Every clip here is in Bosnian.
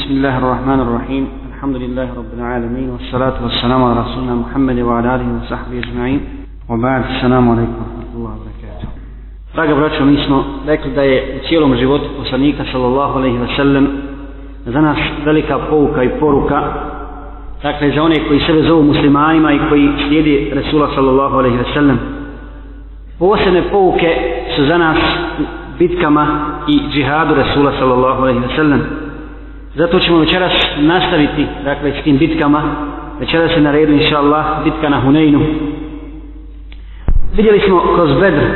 بسم الله الرحمن الرحيم الحمد لله رب العالمين والصلاة والسلام على رسولنا محمد وعلى آله وصحبه أجمعين وبعد السلام عليكم ورحمة الله وبركاته Draga braćo, mi smo rekli da je u cijelom životu poslanika sallallahu alaihi wa sallam za nas velika pouka i poruka dakle za one koji sebe zovu muslimanima i koji slijedi Resula sallallahu alaihi wa sallam posebne pouke su za nas bitkama i džihadu Resula sallallahu alaihi wa sallam Zato ćemo večeras nastaviti, dakle, s tim bitkama. Večeras se na redu, inša Allah, bitka na Huneynu. Vidjeli smo kroz Bedr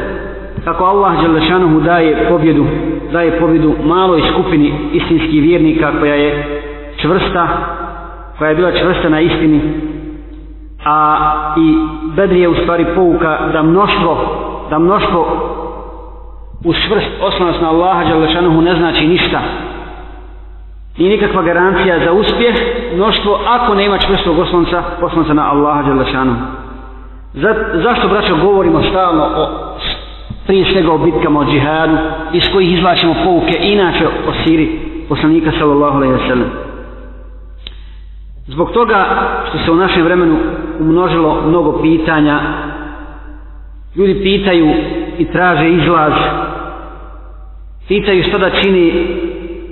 kako Allah Đelešanuhu daje pobjedu, daje pobjedu maloj skupini istinskih vjernika koja je čvrsta, koja je bila čvrsta na istini. A i Bedr je u stvari pouka da mnoštvo, da mnoštvo u svrst osnovnost na Allaha Đelešanuhu ne znači ništa i nikakva garancija za uspjeh mnoštvo ako nema čvrstvog oslonca oslonca na Allaha Đelešanu za, zašto braćo govorimo stalno o prije svega o bitkama o džihadu iz kojih izvlačimo pouke inače o siri poslanika sallallahu alaihi wasallam zbog toga što se u našem vremenu umnožilo mnogo pitanja ljudi pitaju i traže izlaz pitaju što da čini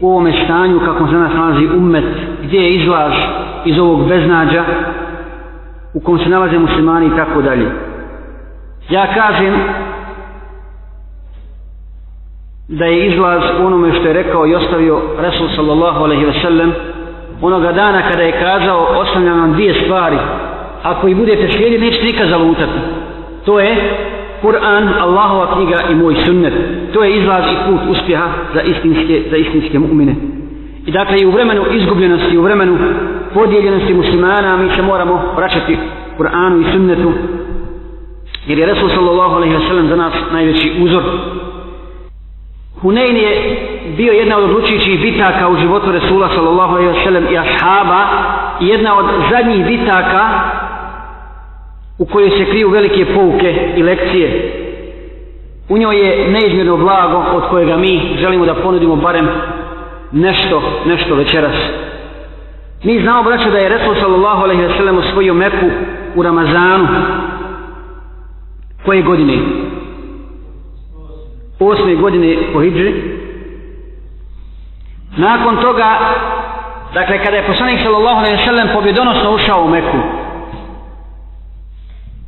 u ovome stanju kako se danas nalazi umet, gdje je izlaz iz ovog beznađa, u kom se nalaze muslimani i tako dalje. Ja kažem da je izlaz onome što je rekao i ostavio Resul sallallahu alaihi ve sellem onoga dana kada je kazao ostavljam vam dvije stvari ako i budete slijedi nećete nikad zalutati to je Kur'an, Allahova knjiga i moj sunnet. To je izlaz i put uspjeha za istinske, za istinske mu'mine. I dakle i u vremenu izgubljenosti, u vremenu podijeljenosti muslimana mi se moramo vraćati Kur'anu i sunnetu jer je Resul sallallahu alaihi wasallam za nas najveći uzor. Hunayn je bio jedna od odlučujućih bitaka u životu Resula sallallahu alaihi wasallam i ashaba i jedna od zadnjih bitaka u kojoj se kriju velike pouke i lekcije. U njoj je neizmjerno blago od kojega mi želimo da ponudimo barem nešto, nešto večeras. Mi znamo, braćo, da je Resul sallallahu alaihi wasallam osvojio Meku u Ramazanu. Koje godine? Osme godine po Hidži. Nakon toga, dakle, kada je poslanik sallallahu alaihi wasallam pobjedonosno ušao u Meku,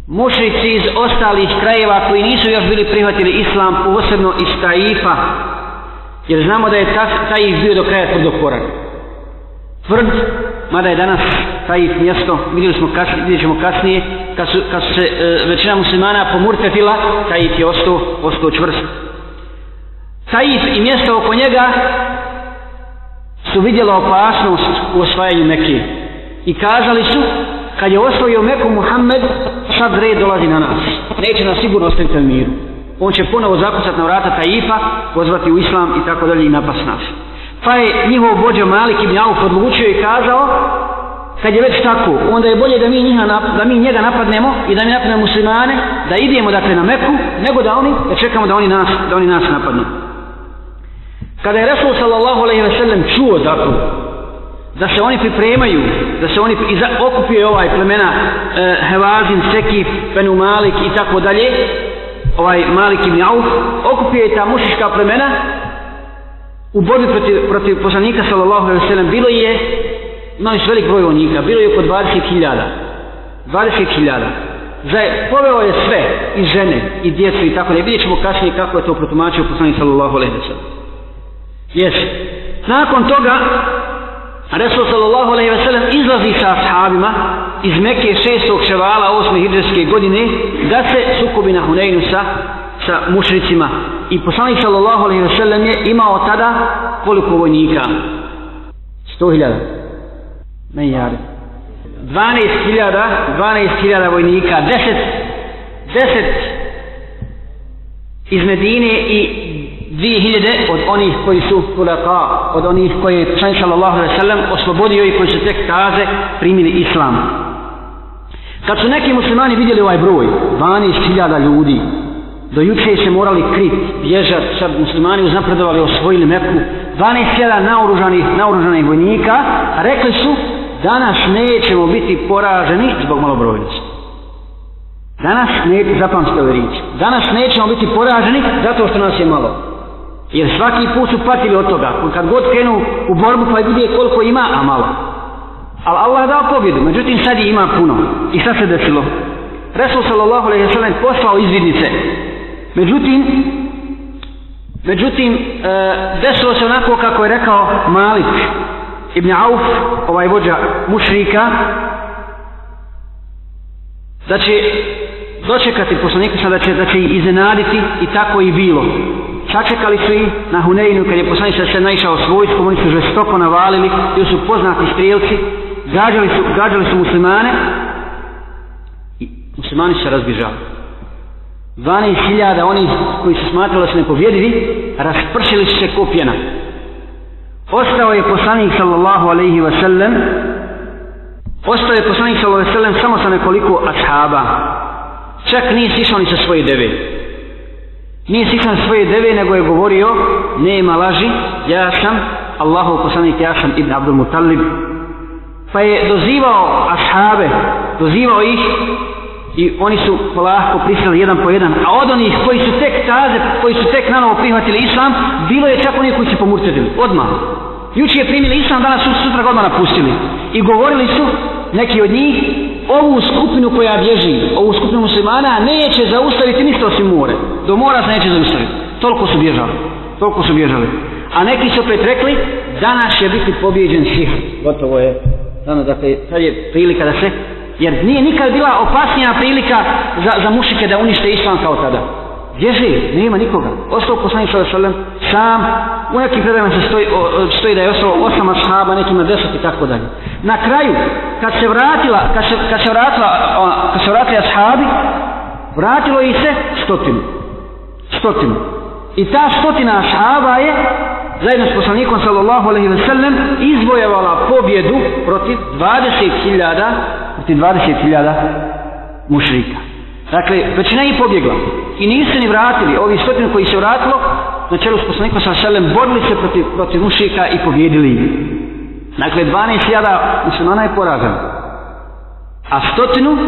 mušrici iz ostalih krajeva koji nisu još bili prihvatili islam, posebno iz Taifa, jer znamo da je Taif bio do kraja tvrdokoran. Tvrd, mada je danas Taif mjesto, vidjeli smo kasnije, vidjet ćemo kasnije, kad su, kad su se e, većina muslimana pomurtetila, Taif je ostao, ostao čvrst. Taif i mjesto oko njega su vidjela opasnost u osvajanju Mekije. I kazali su, kad je osvojio Meku Muhammed, sad red dolazi na nas. Neće nas sigurno ostaviti u miru. On će ponovo zakucati na vrata Taifa, pozvati u Islam i tako dalje i napas nas. Pa je njihov vođa Malik ibn Auf odlučio i kazao, kad je već tako, onda je bolje da mi, njega, da mi njega napadnemo i da mi napadnemo muslimane, da idemo dakle na Meku, nego da oni, da čekamo da oni nas, da oni nas napadnu. Kada je Resul sallallahu alaihi ve sellem čuo dakle, da se oni pripremaju, da se oni i okupio ovaj plemena e, Hevazin, Sekif, Benu Malik i tako dalje, ovaj Malik ibn Auf, okupio je ta mušička plemena u borbi protiv, protiv poslanika sallallahu alaihi sallam, bilo je imali su velik broj vojnika, bilo je oko 20.000 20.000 Zaj, poveo je sve, i žene, i djecu, i tako da. Vidjet ćemo kasnije kako je to protumačio poslanik sallallahu alaihi wa sallam. Jesi. Nakon toga, A Resul sallallahu alaihi ve sellem izlazi sa ashabima iz Mekke šestog ševala osme hidreske godine da se sukobi na Huneynu sa, sa mušricima. I poslanik sallallahu alaihi ve sellem je imao tada koliko vojnika? Sto hiljada. Ne jari. Dvanest hiljada, dvanest hiljada vojnika, deset, deset iz Medine i dvije hiljede od onih koji su kulaka, od onih koji je poslanik sallallahu alaihi sallam oslobodio i koji su tek taze primili islam. Kad su neki muslimani vidjeli ovaj broj, 12.000 ljudi, do juče se morali krit, bježat, sad muslimani uznapredovali, osvojili Meku, 12.000 naoružanih, naoružanih vojnika, rekli su, danas nećemo biti poraženi zbog malobrojnosti. Danas ne zapamtite ove riječi. Danas nećemo biti poraženi zato što nas je malo. Jer svaki put su patili od toga. Kad god krenu u borbu pa vidi koliko ima, a malo. Ali Allah dao pobjedu. Međutim, sad je ima puno. I sad se desilo. Resul sallallahu alaihi sallam poslao izvidnice. Međutim, međutim, e, desilo se onako kako je rekao Malik ibn Auf, ovaj vođa mušrika, da će dočekati poslanika sada da će, da će iznenaditi i tako i bilo sačekali su ih na Huneinu kad je poslanik sa se naišao s vojskom, oni su žestoko navalili, bili su poznati strijelci, gađali su, gađali su muslimane i muslimani se razbižali. 12.000 onih koji su smatrali da su nepovjedivi, raspršili su se kopjena. Ostao je poslanik sallallahu alaihi wa sallam, ostao je poslanik sallallahu alaihi wa sallam samo sa nekoliko ashaba. Čak nije sišao ni sa svoje devetu. Nije sihran svoje deve, nego je govorio, ne ima laži, ja sam Allahov poslanik, ja sam Ibn Abdul Muttalib. Pa je dozivao ashave, dozivao ih i oni su polahko prisjeli jedan po jedan. A od onih koji su tek taze, koji su tek nanovo prihvatili islam, bilo je čak oni koji su pomurtili, odmah. Juči je primili islam, danas su sutra odmah napustili. I govorili su, neki od njih ovu skupinu koja bježi, ovu skupinu muslimana neće zaustaviti ništa osim more. Do mora se neće zaustaviti. Toliko su bježali. Toliko su bježali. A neki su opet rekli, danas će biti pobjeđen sihr. Gotovo je. Danas, dakle, sad je prilika da se... Jer nije nikad bila opasnija prilika za, za mušike da unište islam kao tada. Gdje živi? Nema nikoga. Ostao poslanik sallallahu alejhi ve sellem sam, u nekim predajama se stoji, o, stoji da je ostalo osam ashaba, nekima deset i tako dalje. Na kraju, kad se vratila, kad se, kad se vratila, o, kad se vratili ashabi, vratilo ih se stotinu. Stotinu. I ta stotina ashaba je, zajedno s poslanikom sallallahu alaihi ve sellem, izvojevala pobjedu protiv 20.000, protiv 20.000 mušrika. Dakle, većina je pobjegla. I nisu ni vratili. Ovi stotinu koji se vratilo, na čelu s poslanikom sa selem, borili se protiv, protiv mušika i pobjedili ih. Dakle, 12 jada muslimana je poražena. A stotinu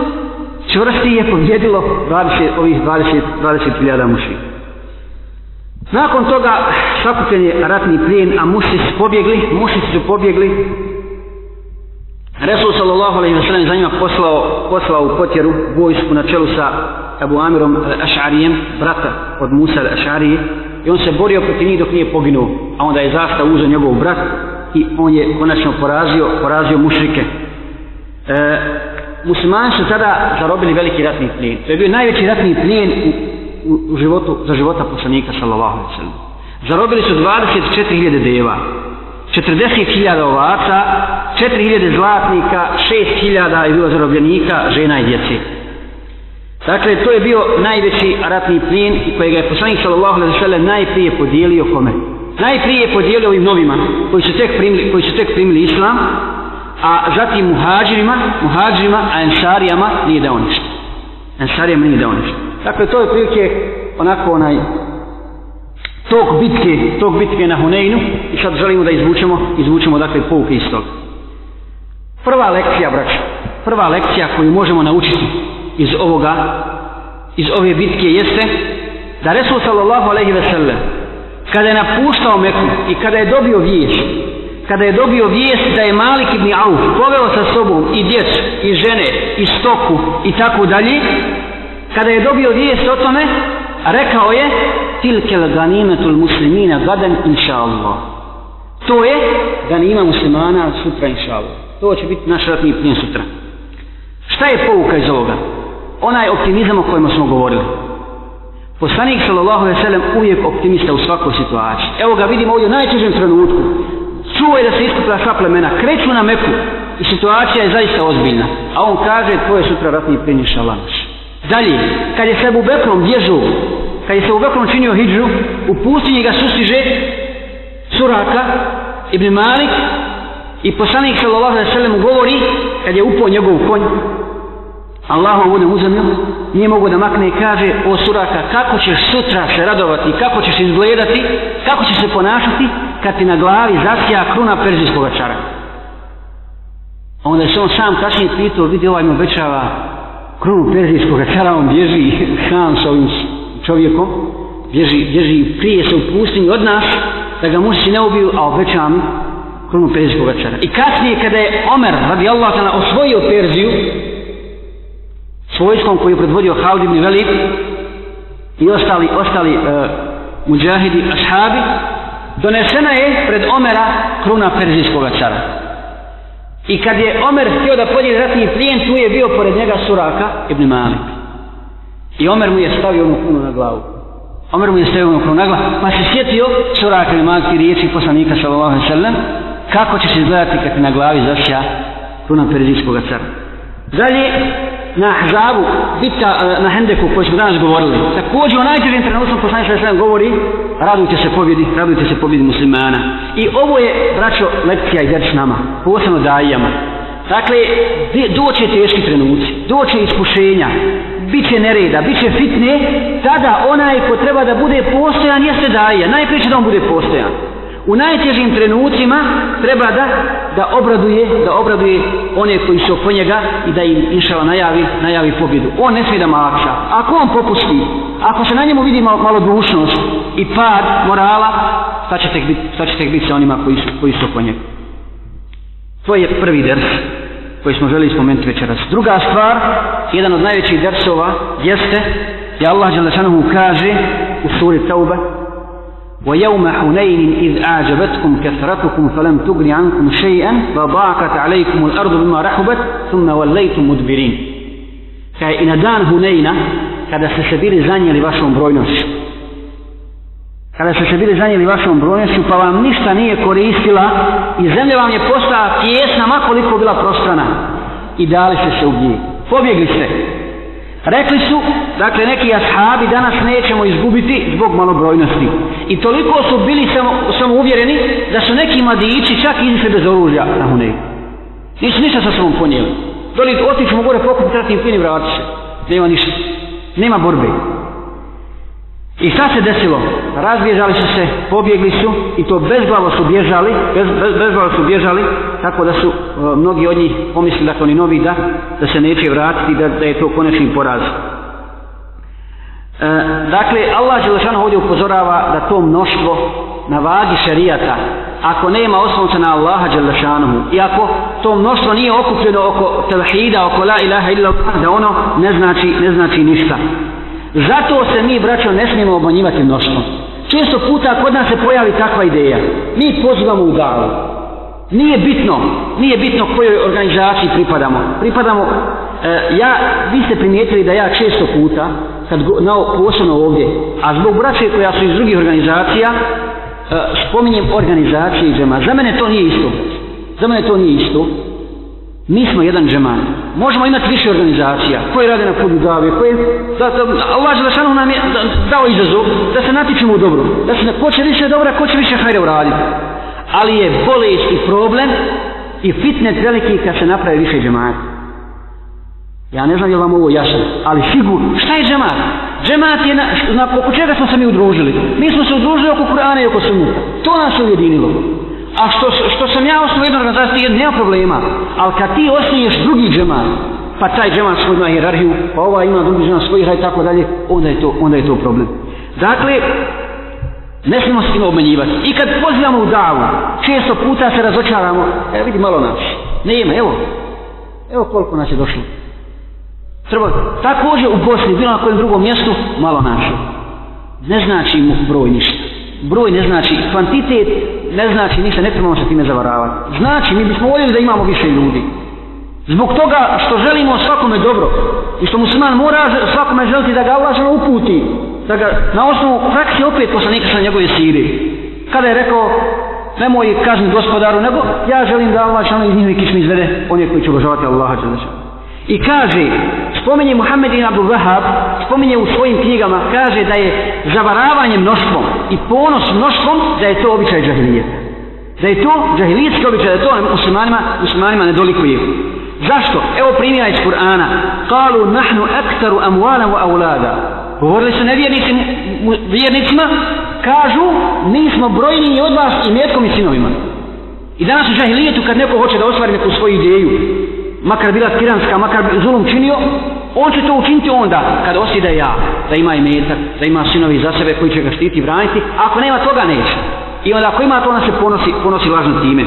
čvrsti je pobjedilo 20, ovih 20, 20 mušika. Nakon toga sakupljen je ratni plijen, a mušici su pobjegli, mušici su pobjegli Resul sallallahu alaihi wasallam za njima poslao, poslao u potjeru vojsku na čelu sa Abu Amirom Ašarijem, brata od Musa Ašarije, i on se borio protiv njih dok nije poginuo, a onda je zasta uzeo njegov brat i on je konačno porazio, porazio mušrike. E, muslimani su tada zarobili veliki ratni plijen. To je bio najveći ratni plijen u, u, u životu, za života poslanika sallallahu alaihi wasallam. Zarobili su 24.000 deva, 40.000 ovaca, 4.000 zlatnika, 6.000 je bilo zarobljenika, žena i djeci. Dakle, to je bio najveći ratni plin kojeg je poslanik sallallahu alejhi ve sellem najprije podijelio kome? Najprije je podijelio ovim novima koji su tek primili, koji su tek primili islam, a zatim muhađirima, muhađirima, a ensarijama nije dao ništa. Ensarijama nije dao ništa. Dakle, to je prilike onako onaj tog bitke, tog bitke na Huneinu i sad želimo da izvučemo, izvučemo dakle pouke iz toga. Prva lekcija, brać, prva lekcija koju možemo naučiti iz ovoga, iz ove bitke jeste da Resul sallallahu alaihi ve sellem kada je napuštao Meku i kada je dobio vijest kada je dobio vijest da je Malik ibn Auf poveo sa sobom i djecu i žene i stoku i tako dalje kada je dobio vijest o tome rekao je tilke l'ganimetul muslimina gadan inša Allah. To je da ne ima muslimana sutra inša Allah. To će biti naš ratni plin sutra. Šta je pouka iz ovoga? Onaj optimizam o kojem smo govorili. Poslanik sallallahu alejhi ve sellem uvijek optimista u svakoj situaciji. Evo ga vidimo ovdje u najtežem trenutku. Čuo je da se iskupila sva plemena, kreću na Meku i situacija je zaista ozbiljna. A on kaže tvoje sutra ratni plin inša Allah. Dalje, kad je sebu Bekrom bježu kad je se u Bekru učinio hijđu, u pustinji ga sustiže Suraka ibn Malik i poslanik sallallahu alaihi sallam govori kad je upao njegov konj Allah ovo ne uzemio nije mogo da makne i kaže o Suraka kako ćeš sutra se radovati kako ćeš izgledati kako ćeš se ponašati kad ti na glavi zasija kruna perzijskog čara onda se on sam kasnije pitao vidi ovaj mu obećava krunu perzijskog čara on bježi sam sa ovim čovjekom, bježi, bježi prije se u pustinji od nas, da ga musi ne ubiju, a obeća mi krunu perzijskog cara. I kasnije kada je Omer, radi Allah, tana, osvojio Perziju, s vojskom koji je predvodio Halid ibn Velid i ostali, ostali e, muđahidi, ashabi, donesena je pred Omera kruna perzijskog cara. I kad je Omer htio da podijeli ratni plijen, tu je bio pored njega Suraka ibn Malik. I Omer mu je stavio onu kunu na glavu. Omer mu je stavio onu kunu na glavu. Pa se sjetio surak ili magti riječi poslanika sallallahu alaihi sallam kako ćeš izgledati kad ti na glavi zasija kuna perizijskog crna. Dalje, na Hzabu, bita e, na Hendeku koji smo danas govorili, također u najtežim trenutom poslanika sallallahu alaihi govori radujte se pobjedi, radujte se pobjedi muslimana. I ovo je, braćo, lekcija i s nama, posebno dajijama. Dakle, doće teški trenuci, doće iskušenja, bit će nereda, bit će fitne, tada onaj ko treba da bude postojan jeste daje, najprije će da on bude postojan. U najtežim trenucima treba da da obraduje, da obraduje one koji su oko njega i da im inšala najavi, najavi pobjedu. On ne smije da makša. Ako on popusti, ako se na njemu vidi malo, malo dušnost i pad morala, šta će tek biti, šta će tek biti sa onima koji su, koji su oko njega. To je prvi ders koje smo želi spomenuti večeras. Druga stvar, jedan od najvećih dersova jeste da je Allah Đelešanohu kaže u suri Tauba وَيَوْمَ حُنَيْنٍ إِذْ أَعْجَبَتْكُمْ كَثْرَتُكُمْ فَلَمْ تُغْنِ عَنْكُمْ شَيْئًا وَضَاقَتْ عَلَيْكُمُ الْأَرْضُ بِمَا رَحُبَتْ ثُمَّ وَلَّيْتُمْ مُدْبِرِينَ Kaj i na dan Hunejna, kada ste se bili zanjeli vašom brojnošću, kada su se bili zanijeli vašom brojnošću, pa vam ništa nije koristila i zemlja vam je postala tjesna, makoliko bila prostrana. I dali ste se u gdje. Pobjegli ste. Rekli su, dakle, neki ashabi danas nećemo izgubiti zbog malobrojnosti. I toliko su bili samo, samo uvjereni da su neki mladići čak izišli bez oružja na Hunej. Nisu ništa sa sobom ponijeli. Doli otićemo gore pokupiti ratni pini vratiće. Nema ništa. Nema borbe. Nema borbe. I šta se desilo? Razbježali su se, pobjegli su i to bezglavo su bježali, bez, bez, bezglavo su bježali, tako da su e, mnogi od njih pomislili da dakle oni novi da, da se neće vratiti, da, da je to konečni poraz. E, dakle, Allah Đelešanu ovdje upozorava da to mnoštvo na vagi šerijata, ako nema osnovca na Allaha Đelešanu i ako to mnoštvo nije okupljeno oko tevhida, oko la ilaha illa, da ono ne znači, ne znači ništa. Zato se mi, braćo, ne smijemo obmanjivati mnoštvo. Često puta kod nas se pojavi takva ideja. Mi pozivamo u galu. Nije bitno, nije bitno kojoj organizaciji pripadamo. Pripadamo, e, ja, vi ste primijetili da ja često puta, kad go, na, posebno ovdje, a zbog braće koja su iz drugih organizacija, e, spominjem organizacije i zema. Za mene to nije isto. Za mene to nije isto. Mi smo jedan džemal. Možemo imati više organizacija koje rade na kudu dave, koje... Da, da, Allah je zašanom nam je dao izazov da se natičemo u dobro. Da se ne poče više dobra, ko će više hajde uraditi. Ali je bolejski problem i fitnet veliki kad se napravi više džemata. Ja ne znam je li vam ovo jasno, ali sigurno. Šta je džemat? Džemat je na, na oko čega smo se mi udružili? Mi smo se udružili oko Kur'ana i oko Sunnuta. To nas ujedinilo a što, što sam ja osnovu jednu organizaciju, jedan nema problema, ali kad ti osnoviš drugi džemat, pa taj džemat svoj ima hirarhiju, pa ova ima drugi džemat svoj hirarhiju, tako dalje, onda je to, onda je to problem. Dakle, ne smijemo s tim obmanjivati. I kad pozivamo u davu, često puta se razočaramo, evo vidi malo nas, ne ima, evo, evo koliko nas je došlo. Treba, također u Bosni, bilo na kojem drugom mjestu, malo našo. Ne znači mu broj ništa. Broj ne znači, kvantitet ne znači ništa, ne trebamo se time zavaravati. Znači, mi bismo voljeli da imamo više ljudi. Zbog toga što želimo svakome dobro i što musliman mora svakome želiti da ga ulažemo uputi, da ga na osnovu praksi opet poslanika sa njegove siri. Kada je rekao, nemoj kazni gospodaru, nego ja želim da Allah šalim iz njihovi kišmi izvede onih koji će obožavati Allaha I kaže, spomeni Muhammed ibn Abdul Wahab, spominje u svojim knjigama, kaže da je zavaravanje mnoštvom i ponos mnoštvom da je to običaj džahilijeta. Da je to džahilijetski običaj, da to muslimanima, muslimanima ne dolikuje. Zašto? Evo primjera iz Kur'ana. Kalu nahnu ektaru amuana wa aulada. Govorili su nevjernici, vjernicima, kažu, mi smo brojni od vas i metkom i sinovima. I danas u džahilijetu kad neko hoće da ostvari neku svoju ideju, makar bila tiranska, makar zulum činio, On će to učiniti onda, kad osi da ja, da ima imetak, da ima sinovi za sebe koji će ga štiti i braniti, ako nema toga neće. I onda ako ima to, onda se ponosi, ponosi lažno time.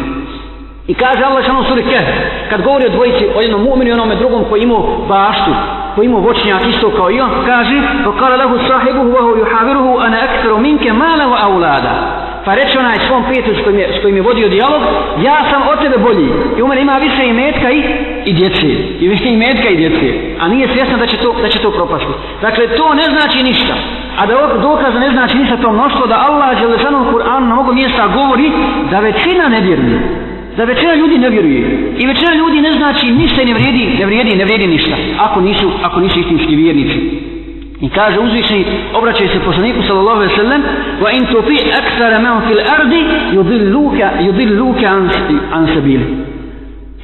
I kaže Allah šanom suri keh, kad govori o dvojici, o jednom mu'minu i onome drugom koji imao baštu, koji imao voćnjak isto kao i on, kaže, pa kala lahu sahibuhu vahu juhaviruhu ana ektaru minke malavu aulada pa reče onaj svom prijatelju s kojim je, s kojim je vodio dijalog, ja sam od tebe bolji. I u mene ima više i metka i, i djece. I više i metka i djece. A nije svjesna da će to, da će to propasti. Dakle, to ne znači ništa. A da dokaz ne znači ništa to mnoštvo da Allah je lešanom Kur'anu na mogu mjesta govori da većina ne vjeruje. Da većina ljudi ne vjeruje. I većina ljudi ne znači ništa i ne vrijedi, ne vrijedi, ne vrijedi ništa. Ako nisu, ako nisu istinski vjernici. I kaže uzvišeni, obraćaj se poslaniku sallallahu alaihi sallam, wa in tupi aksara man fil ardi, yudil luka, yudil luka an, an sabili.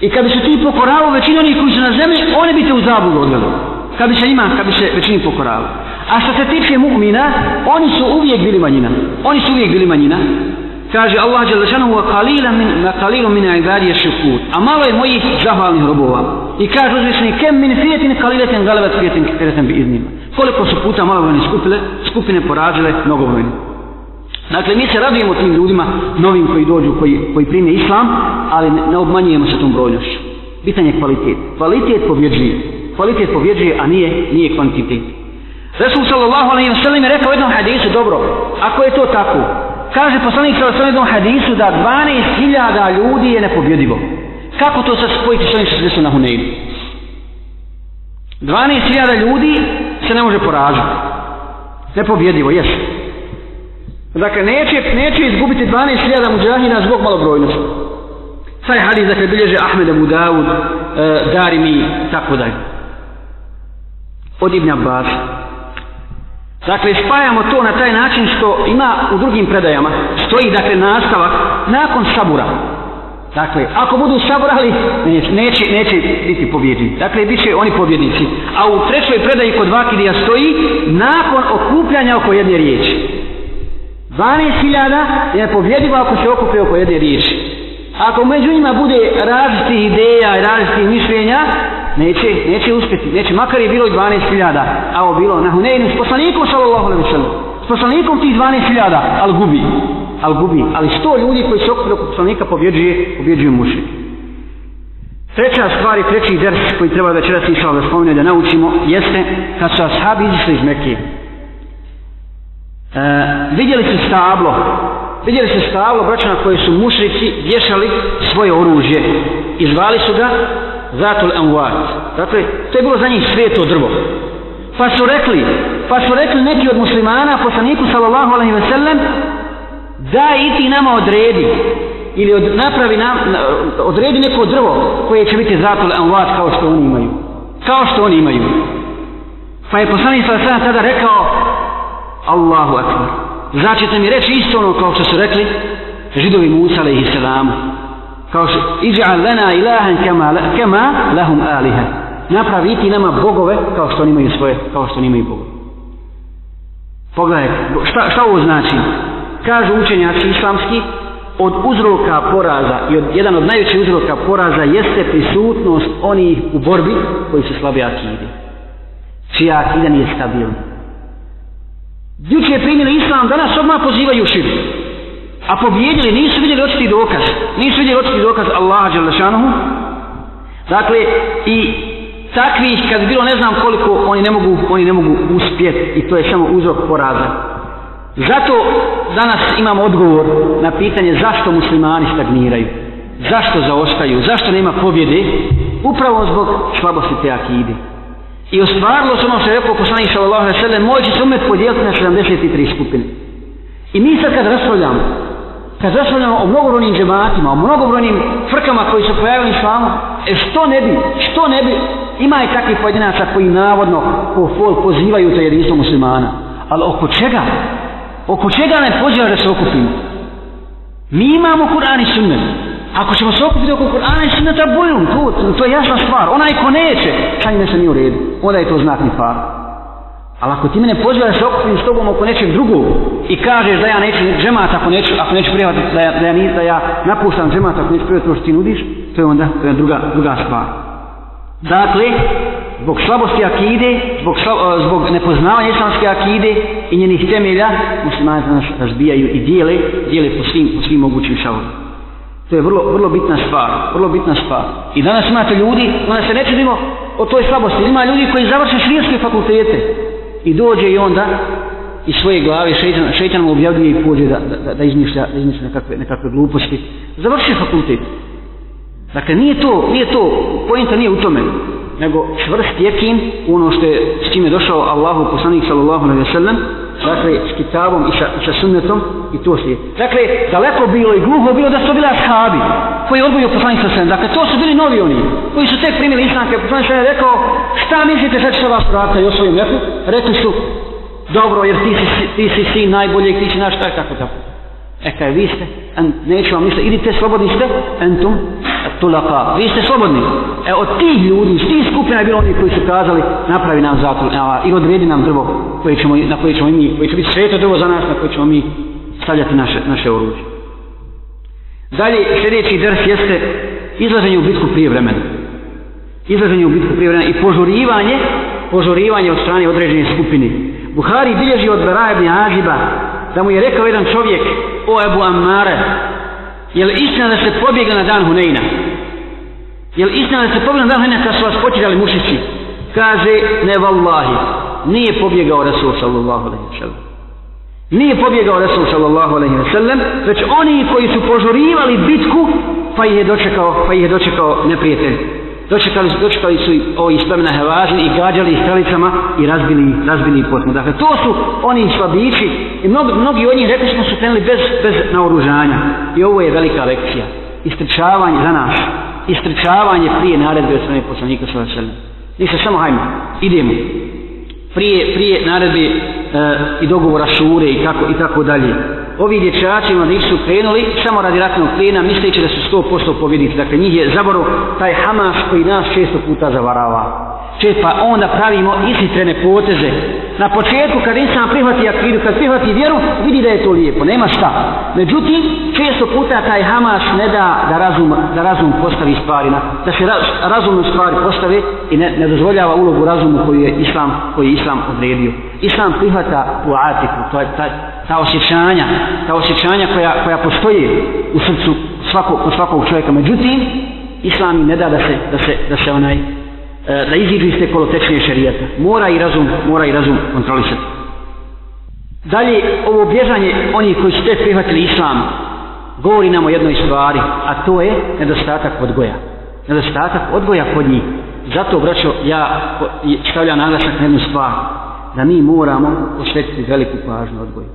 I kada bi se ti pokoravao većinu onih koji su na zemlji, oni bi te u zabudu odvelo. Kad bi se ima, kad bi se većini pokoravao. A što se tiče mu'mina, oni su uvijek bili manjina. Oni su uvijek bili manjina. Kaže Allah dželle šanu ve kalila min ma kalilu min ibadi yashkur. A malo je mojih zahvalnih robova. I kaže uzvišeni kem min fiyatin qalilatin galabat fiyatin kathiratan bi iznima koliko su puta malobrojne skupine, skupine porađile mnogobrojne. Dakle, mi se radujemo tim ljudima, novim koji dođu, koji, koji prime islam, ali ne, ne obmanjujemo se tom brojnošću. Bitan je kvalitet. Kvalitet pobjeđuje. Kvalitet pobjeđuje, a nije, nije kvantitet. Resul sallallahu alaihi wa sallam je rekao jednom hadisu, dobro, ako je to tako, kaže poslanik sallallahu alaihi hadisu da 12.000 ljudi je nepobjedivo. Kako to sad spojiti s onim što se na Huneidu? 12.000 ljudi se ne može poraziti. Nepobjedivo, jes. Dakle, neće, neće izgubiti 12.000 muđahina zbog malobrojnosti. Saj hadis, dakle, bilježe Ahmed Abu Dawud, e, Dari mi, tako da. Od Ibn Abbas. Dakle, spajamo to na taj način što ima u drugim predajama, stoji, dakle, nastavak nakon sabura. Dakle, ako budu sabrali, neće, neće biti pobjedni. Dakle, bit će oni pobjednici. A u trećoj predaji kod Vakidija stoji nakon okupljanja oko jedne riječi. 12.000 je pobjedivo ako se okupe oko jedne riječi. Ako među njima bude različitih ideja i različitih mišljenja, neće, neće uspjeti. Neće, makar je bilo i 12.000, a ovo bilo na Hunenu s poslanikom, sallallahu alaihi wa sallam. S poslanikom tih 12.000, ali gubi ali gubi. Ali sto ljudi koji se okupili oko poslanika pobjeđuje, pobjeđuju muši. Treća stvar i treći ders koji treba da će da se da spomenu da naučimo jeste kad su ashabi izišli iz Mekije. E, vidjeli su stablo, vidjeli su stablo braća na koje su mušrici vješali svoje oružje. Izvali su ga Zatul Anwar. Dakle, to je bilo za njih sveto drvo. Pa su rekli, pa su rekli neki od muslimana, poslaniku sallallahu alaihi ve sellem, daj i ti nama odredi ili od, napravi nam, odredi neko drvo koje će biti zlatul anvat kao što oni imaju kao što oni imaju pa je poslanik sa sada tada rekao Allahu akbar znači mi reći isto ono kao što su rekli židovi Musa alaihi salamu kao što iđa'al lana ilahan kema, kema lahum aliha napravi ti nama bogove kao što oni imaju svoje kao što oni imaju bogove pogledaj šta, šta ovo znači Kažu učenjaci islamski, od uzroka poraza i od, jedan od najvećih uzroka poraza jeste prisutnost onih u borbi koji su slabi akidi. Čija akida nije stabilna. Juče je primili islam, danas odmah pozivaju širu. A pobjedili, nisu vidjeli očiti dokaz. Nisu vidjeli očiti dokaz Allaha Đalešanohu. Dakle, i takvih, kad bilo ne znam koliko, oni ne mogu, oni ne mogu uspjeti. I to je samo uzrok poraza. Zato danas imamo odgovor na pitanje zašto muslimani stagniraju, zašto zaostaju, zašto nema pobjede, upravo zbog slabosti te akide. I ostvarilo se ono što je rekao poslanih sallallahu alaihi sallam, moći se umet podijeliti na 73 skupine. I mi sad kad raspravljamo, kad raspravljamo o mnogobrojnim džematima, o mnogobrojnim frkama koji su pojavili s vama, e što ne bi, što ne bi, ima je takvih pojedinaca koji navodno po fol pozivaju za jedinstvo muslimana. Ali oko čega? oko čega ne pođeva da se okupimo. Mi imamo Kur'an i sunnet. Ako ćemo se okupiti oko Kur'ana i sunneta, bojom, to, to je jasna stvar. Onaj ko neće, taj ne se nije u redu. Onda je to znatni par. Ali ako ti mene pozvali da se okupim s tobom oko nečeg drugog i kažeš da ja neću džemat ako neću, ako neću prijavati, da ja, da ja, nis, da ja napuštam džemat ako neću prijavati to što ti nudiš, to je onda to je druga, druga stvar. Dakle, zbog slabosti akide, zbog, slab, e, zbog nepoznavanja islamske akide i njenih temelja, muslimani se nas razbijaju i dijele, dijele po svim, po svim mogućim šavom. To je vrlo, vrlo bitna stvar, vrlo bitna stvar. I danas imate ljudi, onda se ne čudimo o toj slabosti, ima ljudi koji završe širijske fakultete i dođe i onda i svoje glave šeitan, šeitan mu objavljuje i pođe da, da, da, izmišlja, da izmišlja nekakve, nekakve gluposti. Završi fakultet. Dakle, nije to, nije to, pojenta nije u tome nego čvrst jekin ono što je s čime došao Allahu poslanik sallallahu alejhi ve sellem dakle s kitabom i sa, sa sunnetom i to se dakle daleko bilo i gluho bilo da su bili ashabi koji odgovaraju poslanik sallallahu dakle to su bili novi oni koji su tek primili islam kao poslanik je rekao šta mislite sad što vas vrata i osvojim neku rekli su dobro jer ti si ti si si najbolji ti si naš tako tako e kaj vi ste en, neću vam ništa idite slobodni ste entum tulaka. Vi ste slobodni. E od tih ljudi, iz tih skupina je bilo oni koji su kazali napravi nam zatvor e, i odredi nam drvo koje ćemo, na koje ćemo mi, koje će biti sveto drvo za nas, na koje ćemo mi stavljati naše, naše oruđe. Dalje, sljedeći drs jeste izlaženje u bitku prije vremena. Izlaženje u bitku prije vremena i požurivanje, požurivanje od strane određene skupine. Buhari bilježi od Barajebni Ađiba da mu je rekao jedan čovjek, o Ebu Amare, Je li istina da se pobjegla na dan Huneyna? Je li istina da se pobjegla na dan Huneyna kad su vas potirali mušići? Kaže, ne vallahi, nije pobjegao Rasul sallallahu alaihi wa sallam. Nije pobjegao Rasul sallallahu alaihi wa sallam, već oni koji su požurivali bitku, pa ih je dočekao, pa ih je dočekao neprijatelj dočekali, dočekali su ovo iz plemena Hevažin i gađali ih strelicama i razbili, razbili ih potno. Dakle, to su oni slabići i mnogi, mnogi od njih rekli smo su krenuli bez, bez naoružanja. I ovo je velika lekcija. Istrčavanje za nas. Istrčavanje prije naredbe od strane poslanika sa vaselima. Mi se samo hajmo, idemo. Prije, prije naredbe e, i dogovora šure i tako, i tako dalje ovi dječaci i mladići su krenuli samo radi ratnog plena, misleći da su 100% pobjednici. Dakle, njih je zaboro taj Hamas koji nas često puta zavarava. Če pa onda pravimo isitrene poteze. Na početku kad insan prihvati akidu, kad prihvati vjeru, vidi da je to lijepo, nema šta. Međutim, često puta taj Hamas ne da da razum, da razum postavi stvari, na, da se raz, razumno stvari postave i ne, ne dozvoljava ulogu razumu koju je Islam, koji je Islam odredio. Islam prihvata u atiku, to je, taj, ta osjećanja, ta osjećanja koja, koja postoji u srcu svakog, u svakog čovjeka. Međutim, islam ne da da se, da se, da se onaj, e, da iziđu iz te kolotečne šarijete. Mora i razum, mora i razum kontrolisati. Dalje, ovo bježanje oni koji su te prihvatili islam, govori nam o jednoj stvari, a to je nedostatak odgoja. Nedostatak odgoja kod njih. Zato, braćo, ja stavljam naglasak na jednu stvar, da mi moramo posvetiti veliku pažnju odgoju.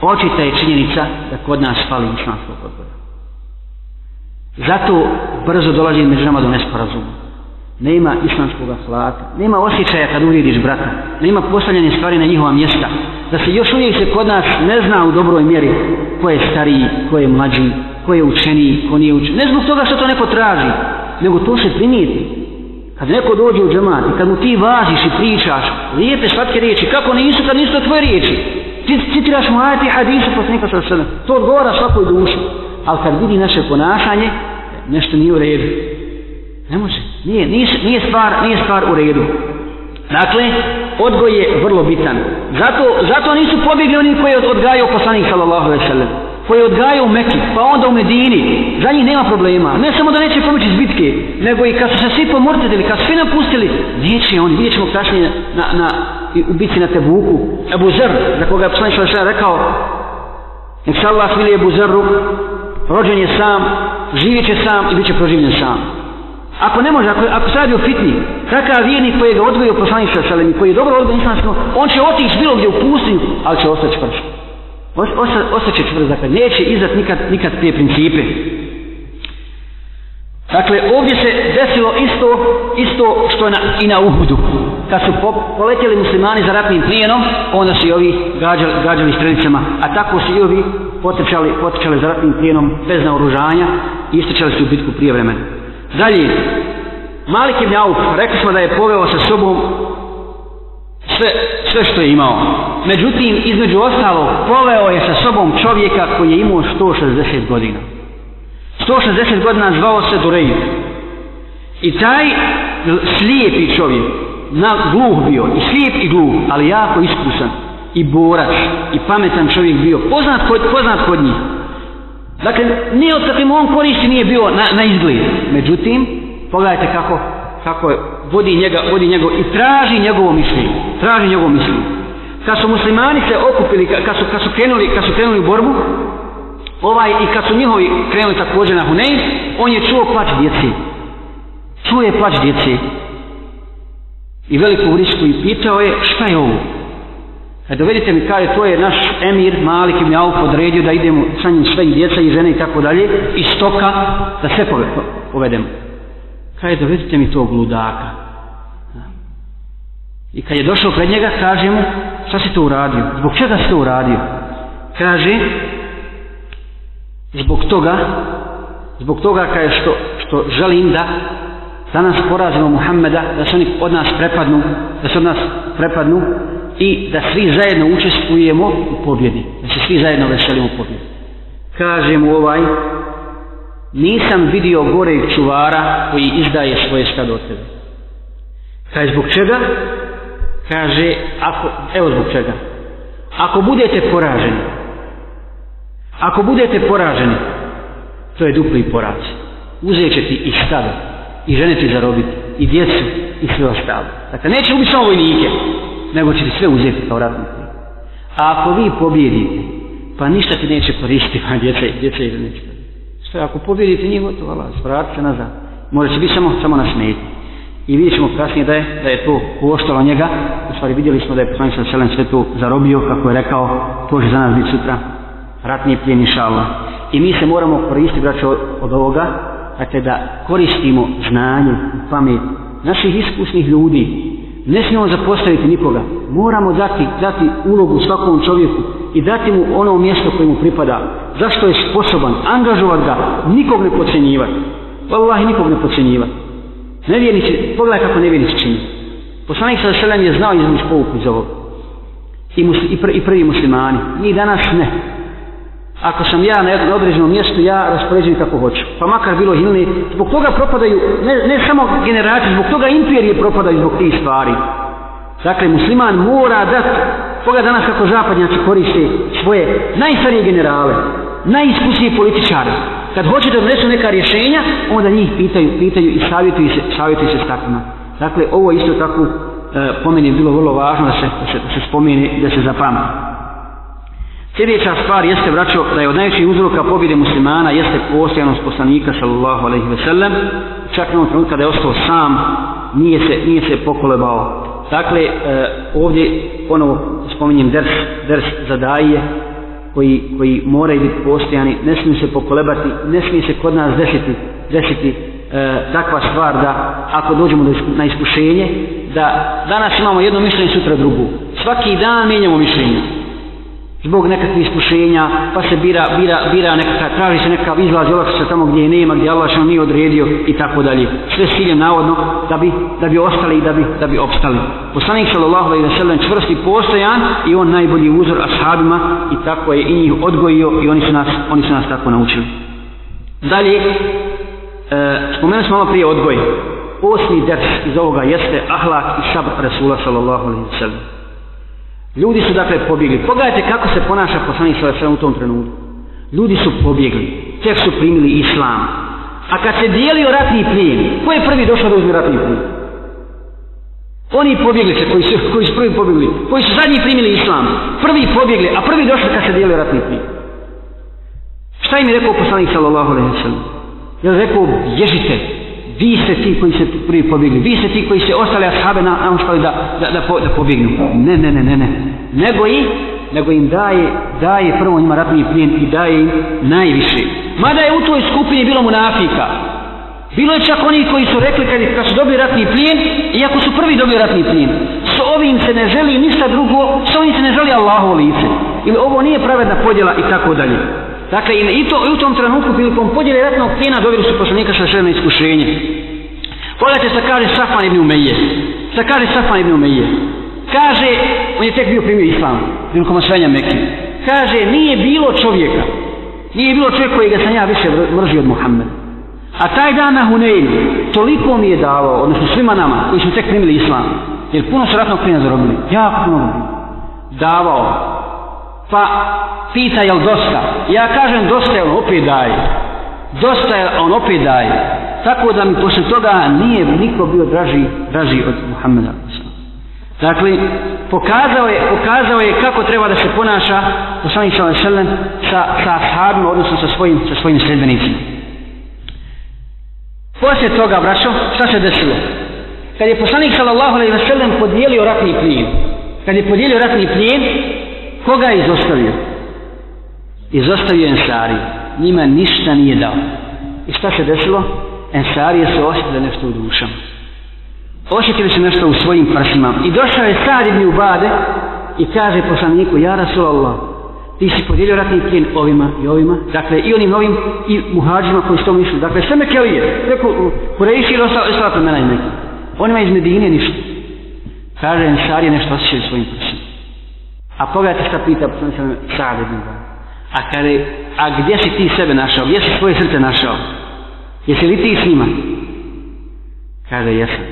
Očita je činjenica da kod nas fali islamskog odgoja. Zato brzo dolazi među nama do nesporazuma. Nema islamskog hlata, nema osjećaja kad uvidiš brata, nema postavljanje stvari na njihova mjesta. Da se još uvijek se kod nas ne zna u dobroj mjeri ko je stariji, ko je mlađi, ko je učeniji, ko nije učeniji. Ne zbog toga što to neko traži, nego to se primijeti. Kad neko dođe u džemat i kad mu ti važiš i pričaš lijepe slatke riječi, kako nisu, kad nisu to tvoje riječi, ti citiraš mu ajati hadisu poslanika sa sredem. To odgovara svakoj duši. Ali kad vidi naše ponašanje, nešto nije u redu. Ne može. Nije, nije, nije, stvar, nije stvar u redu. Dakle, odgoj je vrlo bitan. Zato, zato nisu pobjegli oni koji odgajaju poslanik sallallahu alaihi sallam koje odgajaju u Mekki, pa onda u Medini, za njih nema problema. Ne samo da neće pomoći iz bitke, nego i kad su se svi pomortili, kad su svi napustili, neće oni, vidjet ćemo kasnije na, na, u bitci na Tebuku. Ebu Zer, za koga je poslanič Lešaja rekao, nek se Allah smili Ebu Zerru, rođen je sam, živit će sam i bit će proživljen sam. Ako ne može, ako, ako sad je u fitni, takav vjernik koji je ga odgojio poslanič Lešaja, koji je dobro odgojio islamsko, on će otići bilo gdje u pustinju, ali će ostati prši. Osa, osjeća tvrdo, dakle, neće izdat nikad, nikad te principe. Dakle, ovdje se desilo isto, isto što je na, i na Uhudu. Kad su po, poletjeli muslimani za ratnim plijenom, onda su i ovi gađali, gađali strelicama. A tako su i ovi potrećali, potrećali za ratnim plijenom bez naoružanja i istrećali su u bitku prije vremena. Dalje, Malik ibn Auf, rekli smo da je poveo sa sobom sve, sve što je imao. Međutim, između ostalog, poveo je sa sobom čovjeka koji je imao 160 godina. 160 godina zvao se Durejn. I taj slijepi čovjek, na gluh bio, i slijep i gluh, ali jako iskusan, i borač, i pametan čovjek bio, poznat kod, poznat kod njih. Dakle, nije od takvim on koristi nije bio na, na izgled. Međutim, pogledajte kako, kako vodi njega, vodi njegov i traži njegovo mišljenje traži njegovo mišljenje. Kad su muslimani se okupili, kad su, kad su, krenuli, kad su krenuli u borbu, ovaj, i kad su njihovi krenuli također na Hunej, on je čuo plać djeci. Čuo je plać djeci. I veliku risku i pitao je, šta je ovo? E, dovedite mi, kaže, to je naš emir, Malik im je auf odredio da idemo sa njim sve i djeca i žene i tako dalje, iz stoka, da sve povedemo. Kaže, dovedite mi tog ludaka, I kad je došao pred njega, kaže mu, šta si to uradio? Zbog čega si to uradio? Kaže, zbog toga, zbog toga kaj što, što želim da danas porazimo Muhammeda, da se oni od nas prepadnu, da se od nas prepadnu i da svi zajedno učestvujemo u pobjedi, da se svi zajedno veselimo u pobjedi. Kaže mu ovaj, nisam vidio gore čuvara koji izdaje svoje skade od tebe. Kaj zbog čega? kaže, ako, evo zbog čega, ako budete poraženi, ako budete poraženi, to je dupli porac. Uzet će ti i stave, i žene ti zarobiti, i djecu, i sve ostalo. Dakle, neće ubiti samo vojnike, nego će ti sve uzeti kao ratnike. A ako vi pobjedite, pa ništa ti neće koristiti, pa djeca, djeca i žene će. Sve, ako pobjedite, nije gotovo, ala, svrat se nazad. Može će biti samo, samo na smetnje. I vidjet ćemo kasnije da je, da je to koštalo njega. U stvari vidjeli smo da je poslanik sa selem sve to zarobio, kako je rekao, to će za nas biti sutra ratni plijen inšala. I mi se moramo koristiti, braćo, od ovoga, dakle da koristimo znanje, pamet naših iskusnih ljudi. Ne smijemo zapostaviti nikoga. Moramo dati, dati ulogu svakom čovjeku i dati mu ono mjesto koje mu pripada. Zašto je sposoban angažovati ga, nikog ne pocenjivati. Wallahi, nikog ne pocenjivati. Nevjernici, pogledaj kako nevjernici čini. Poslanik sa selem je znao izvući pouku iz ovog. I, musli, i, pr, I prvi muslimani. Mi danas ne. Ako sam ja na jednom određenom mjestu, ja raspoređujem kako hoću. Pa makar bilo hilni, zbog toga propadaju, ne, ne samo generacije, zbog toga imperije propadaju zbog tih stvari. Dakle, musliman mora dati koga danas kako zapadnjaci koriste svoje najstarije generale, najiskusnije političare, kad hoće da donesu neka rješenja, onda njih pitaju, pitaju i savjetuju se, savjetuju se s takvima. Dakle, ovo isto tako e, po meni je bilo vrlo važno da se, da se, da se spomeni i da se zapamti. Sljedeća stvar jeste, braćo, da je od najvećih uzroka pobjede muslimana jeste postojanost poslanika, sallallahu alaihi ve sellem, čak na ovom trenutku kada je ostao sam, nije se, nije se pokolebao. Dakle, e, ovdje ponovo spominjem ders, ders za dajije, koji, koji moraju biti postojani, ne smije se pokolebati, ne smije se kod nas desiti, desiti e, takva stvar da ako dođemo do isku, na iskušenje, da danas imamo jedno mišljenje, sutra drugu. Svaki dan mijenjamo mišljenje zbog nekakvih iskušenja, pa se bira, bira, bira nekakva, traži se nekakav izlaz, jelako se tamo gdje je nema, gdje Allah što nije odredio i tako dalje. Sve s ciljem navodno da bi, da bi ostali i da bi, da bi opstali. Poslanik sallallahu alaihi wa sallam čvrsti postojan i on najbolji uzor ashabima i tako je i njih odgojio i oni su nas, oni su nas tako naučili. Dalje, e, spomenuli smo malo prije odgoj. Osmi ders iz ovoga jeste ahlak i sabr Rasula sallallahu alaihi wa sallam. Ljudi su dakle pobjegli. Pogledajte kako se ponaša poslanik sa u tom trenutku. Ljudi su pobjegli. Tek su primili islam. A kad se dijelio ratni plijen, ko je prvi došao da uzme ratni plijen? Oni pobjegli se, koji su, koji su prvi pobjegli, koji su zadnji primili islam. Prvi pobjegli, a prvi došli kad se dijelio ratni plijen. Šta im je rekao poslanik sallallahu alaihi wa sallam? Je li rekao, ježite, vi ste ti koji se prvi pobjegli, vi ste ti koji se ostali ashabe na, na ušpali da, da, da, po, da pobjegnu. Ne, ne, ne, ne, ne. Nego i, nego im daje, daje prvo njima ratni plijen i daje im najviše. Mada je u toj skupini bilo munafika. Bilo je čak oni koji su rekli kad, kad su dobili ratni plijen, iako su prvi dobili ratni plijen, s ovim se ne želi ništa drugo, s ovim se ne želi Allahovo lice. Ili ovo nije pravedna podjela i tako dalje. Dakle, i, i, to, i u tom trenutku, prilikom podjele ratnog plijena, dobili su poslanika sa šredno iskušenje. Pogledajte šta kaže Safan ibn Umeije. Šta kaže Safan ibn Umeije? Kaže, on je tek bio primio islam, prilikom osvajanja Mekke. Kaže, nije bilo čovjeka, nije bilo čovjeka koji ga sam ja više mržio od Muhammeda. A taj dan na Huneinu, toliko mi je dalo, odnosno svima nama, koji smo tek primili islam, jer puno se ratnog plijena zarobili, jako puno davao pa pita jel dosta ja kažem dosta je on opet daje dosta je on opet daje tako da mi posle toga nije niko bio draži, draži od Muhammeda dakle pokazao je, pokazao je kako treba da se ponaša poslanik sa sa sahabima odnosno sa svojim, sa svojim sredbenicima poslije toga braćo šta se desilo kad je poslanik sallallahu alejhi ve sellem podijelio ratni plijen kad je podijelio ratni plijen Koga je izostavio? Izostavio Ensari. Njima ništa nije dao. I šta se desilo? Ensarije su osjetili nešto u dušama. Osjetili su nešto u svojim prsima. I došao je sad i bade i kaže poslaniku, ja Rasulallah, ti si podijelio ratni plijen ovima i ovima, dakle i onim novim i muhađima koji su to mislili. Dakle, sve mekelije, preko Kureiši ili ostala plemena i neki. Onima iz Medine ništa. Kaže, Ensarije nešto osjećaju u svojim prsima. A pogledajte šta pita poslanik sa Sa'ad ibn Zaid. A kare, a gdje si ti sebe našao? Gdje si svoje srce našao? Jesi li ti s njima? Kaže, jesam.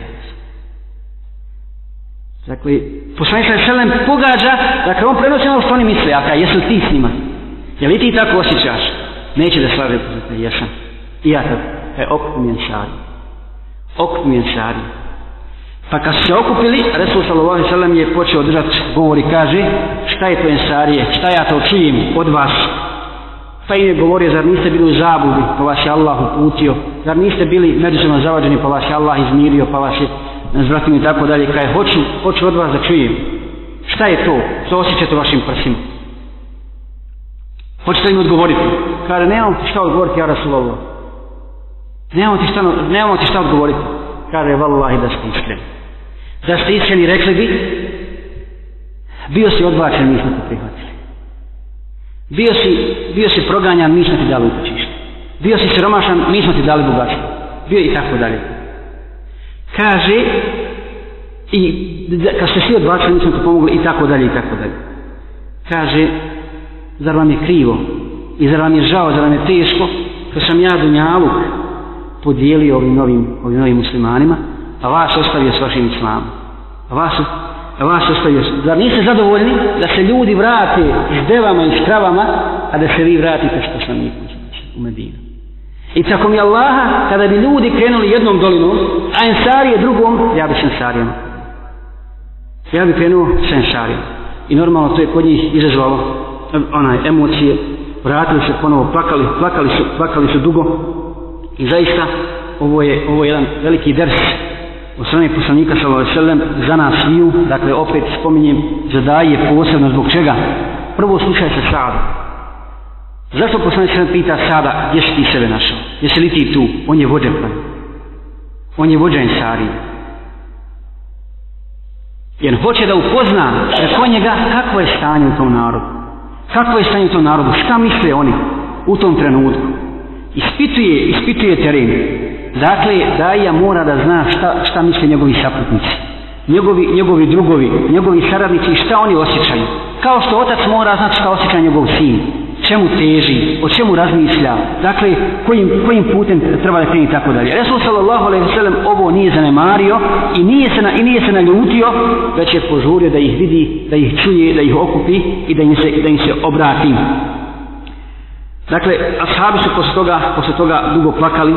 Dakle, poslanik sa Selem pogađa, dakle, on prenosi ono što oni misle, a kaj, jesu ti s njima? Je li ti tako osjećaš? Neće da slavi, jesam. I ja tako, kaj, e, okup mi je šari. Okup mi je šari. Pa kad su se okupili, Resul sallallahu alejhi ve sellem je počeo držati govori, kaže: "Šta je to ensarije? Šta ja to čujem od vas?" Pa im je govorio, zar niste bili u zabudi, pa vas je Allah uputio, zar niste bili međusobno zavađeni, pa vas je Allah izmirio, pa vas je zvratim i tako dalje, kaj hoću, hoću od vas da čujem. Šta je to? Što osjećate u vašim prsima? Hoćete im odgovoriti? Kaže, nemam ti šta odgovoriti, ja Rasulallah. Nemam ti šta, nemam ti šta odgovoriti. Kaže, vallahi da ste iskreni. Da ste iskreni rekli bi, bio si odbačen, mi smo te prihvatili. Bio si, bio si proganjan, mi smo ti dali utočište. Bio si siromašan, mi smo ti dali bogatstvo. Bio i tako dalje. Kaže, i da, kad ste svi odbačeni, mi smo ti pomogli i tako dalje, i tako dalje. Kaže, zar vam je krivo? I zar vam je žao, zar vam je teško? Kad sam ja Dunjaluk podijelio ovim novim, ovim novim muslimanima, a vas ostavio s vašim islamom. A vas, a vas ostavio. Zar niste zadovoljni da se ljudi vrate s devama i s kravama, a da se vi vratite s poslanikom u Medinu? I tako mi Allaha, kada bi ljudi krenuli jednom dolinom, a ensarije drugom, ja bi se ensarijama. Ja bi krenuo s ensarijama. I normalno to je kod njih izazvalo eh, onaj emocije, vratili se ponovo, plakali, plakali su, plakali su dugo. I zaista, ovo je, ovo je jedan veliki ders od strane poslanika sallallahu alejhi ve sellem za nas sviju, dakle opet spominjem za da je posebno zbog čega? Prvo slušaj se sad. Zašto poslanik sallallahu pita sada gdje si ti sebe našao? Jesi li ti tu? On je vođa pa. On je vođa ensari. Jer hoće da upozna preko njega kakvo je stanje u tom narodu. Kakvo je stanje u tom narodu? Šta misle oni u tom trenutku? Ispituje, ispituje teren. Dakle, Daija mora da zna šta, šta misle njegovi saputnici, njegovi, njegovi drugovi, njegovi saradnici i šta oni osjećaju. Kao što otac mora znat šta osjeća njegov sin, čemu teži, o čemu razmišlja, dakle, kojim, kojim putem treba da kreni tako dalje. Resul sallallahu alaihi sallam ovo nije zanemario i nije se, na, i nije se naljutio, već je požurio da ih vidi, da ih čuje, da ih okupi i da im se, da im se obrati. Dakle, ashabi su posle toga, posle toga dugo plakali,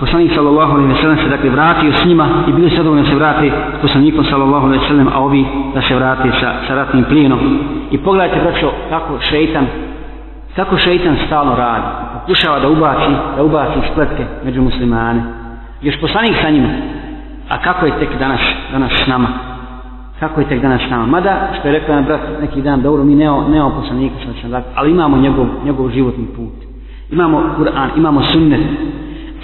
poslanik sallallahu alaihi wa se dakle vratio s njima i bili sad da se vrati poslanikom sallallahu alaihi wa sallam, a ovi da se vrati sa, sa ratnim plijenom. I pogledajte, braćo, kako šeitan, kako šeitan stalno radi, pokušava da ubaci, da ubaci spletke među muslimane. Još poslanik sa njima, a kako je tek danas, danas s nama? kako je tek današnja nama. Mada, što je rekao nam brat neki dan, dobro, mi nemamo ne poslanika, što ćemo dakle, ali imamo njegov, njegov životni put. Imamo Kur'an, imamo sunnet.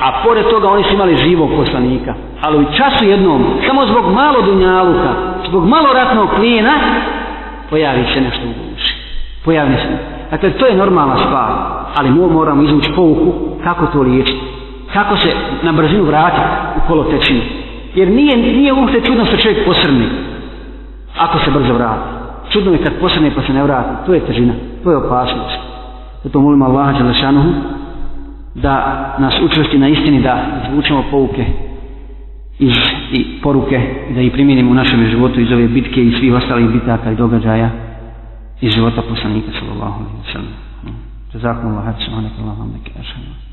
A pored toga oni su imali živog poslanika. Ali u času jednom, samo zbog malo dunjaluka, zbog malo ratnog klijena, pojavi se nešto u duši. Pojavi se. Dakle, to je normalna stvar. Ali mi moramo izvući pouku kako to liječiti. Kako se na brzinu vratiti u kolo tečinu. Jer nije, nije uopšte čudno što čovjek posrni ako se brzo vrati. Čudno je kad posljedne pa se ne vrati, to je težina, to je opasnost. Zato molim Allaha Đelešanuhu da nas učvrsti na istini, da izvučemo pouke iz, i poruke i da ih primjenimo u našem životu iz ove bitke i svih ostalih bitaka i događaja iz života poslanika sallallahu alejhi ve sellem. Jazakumullahu khairan wa nakallahu alejhi ve sellem.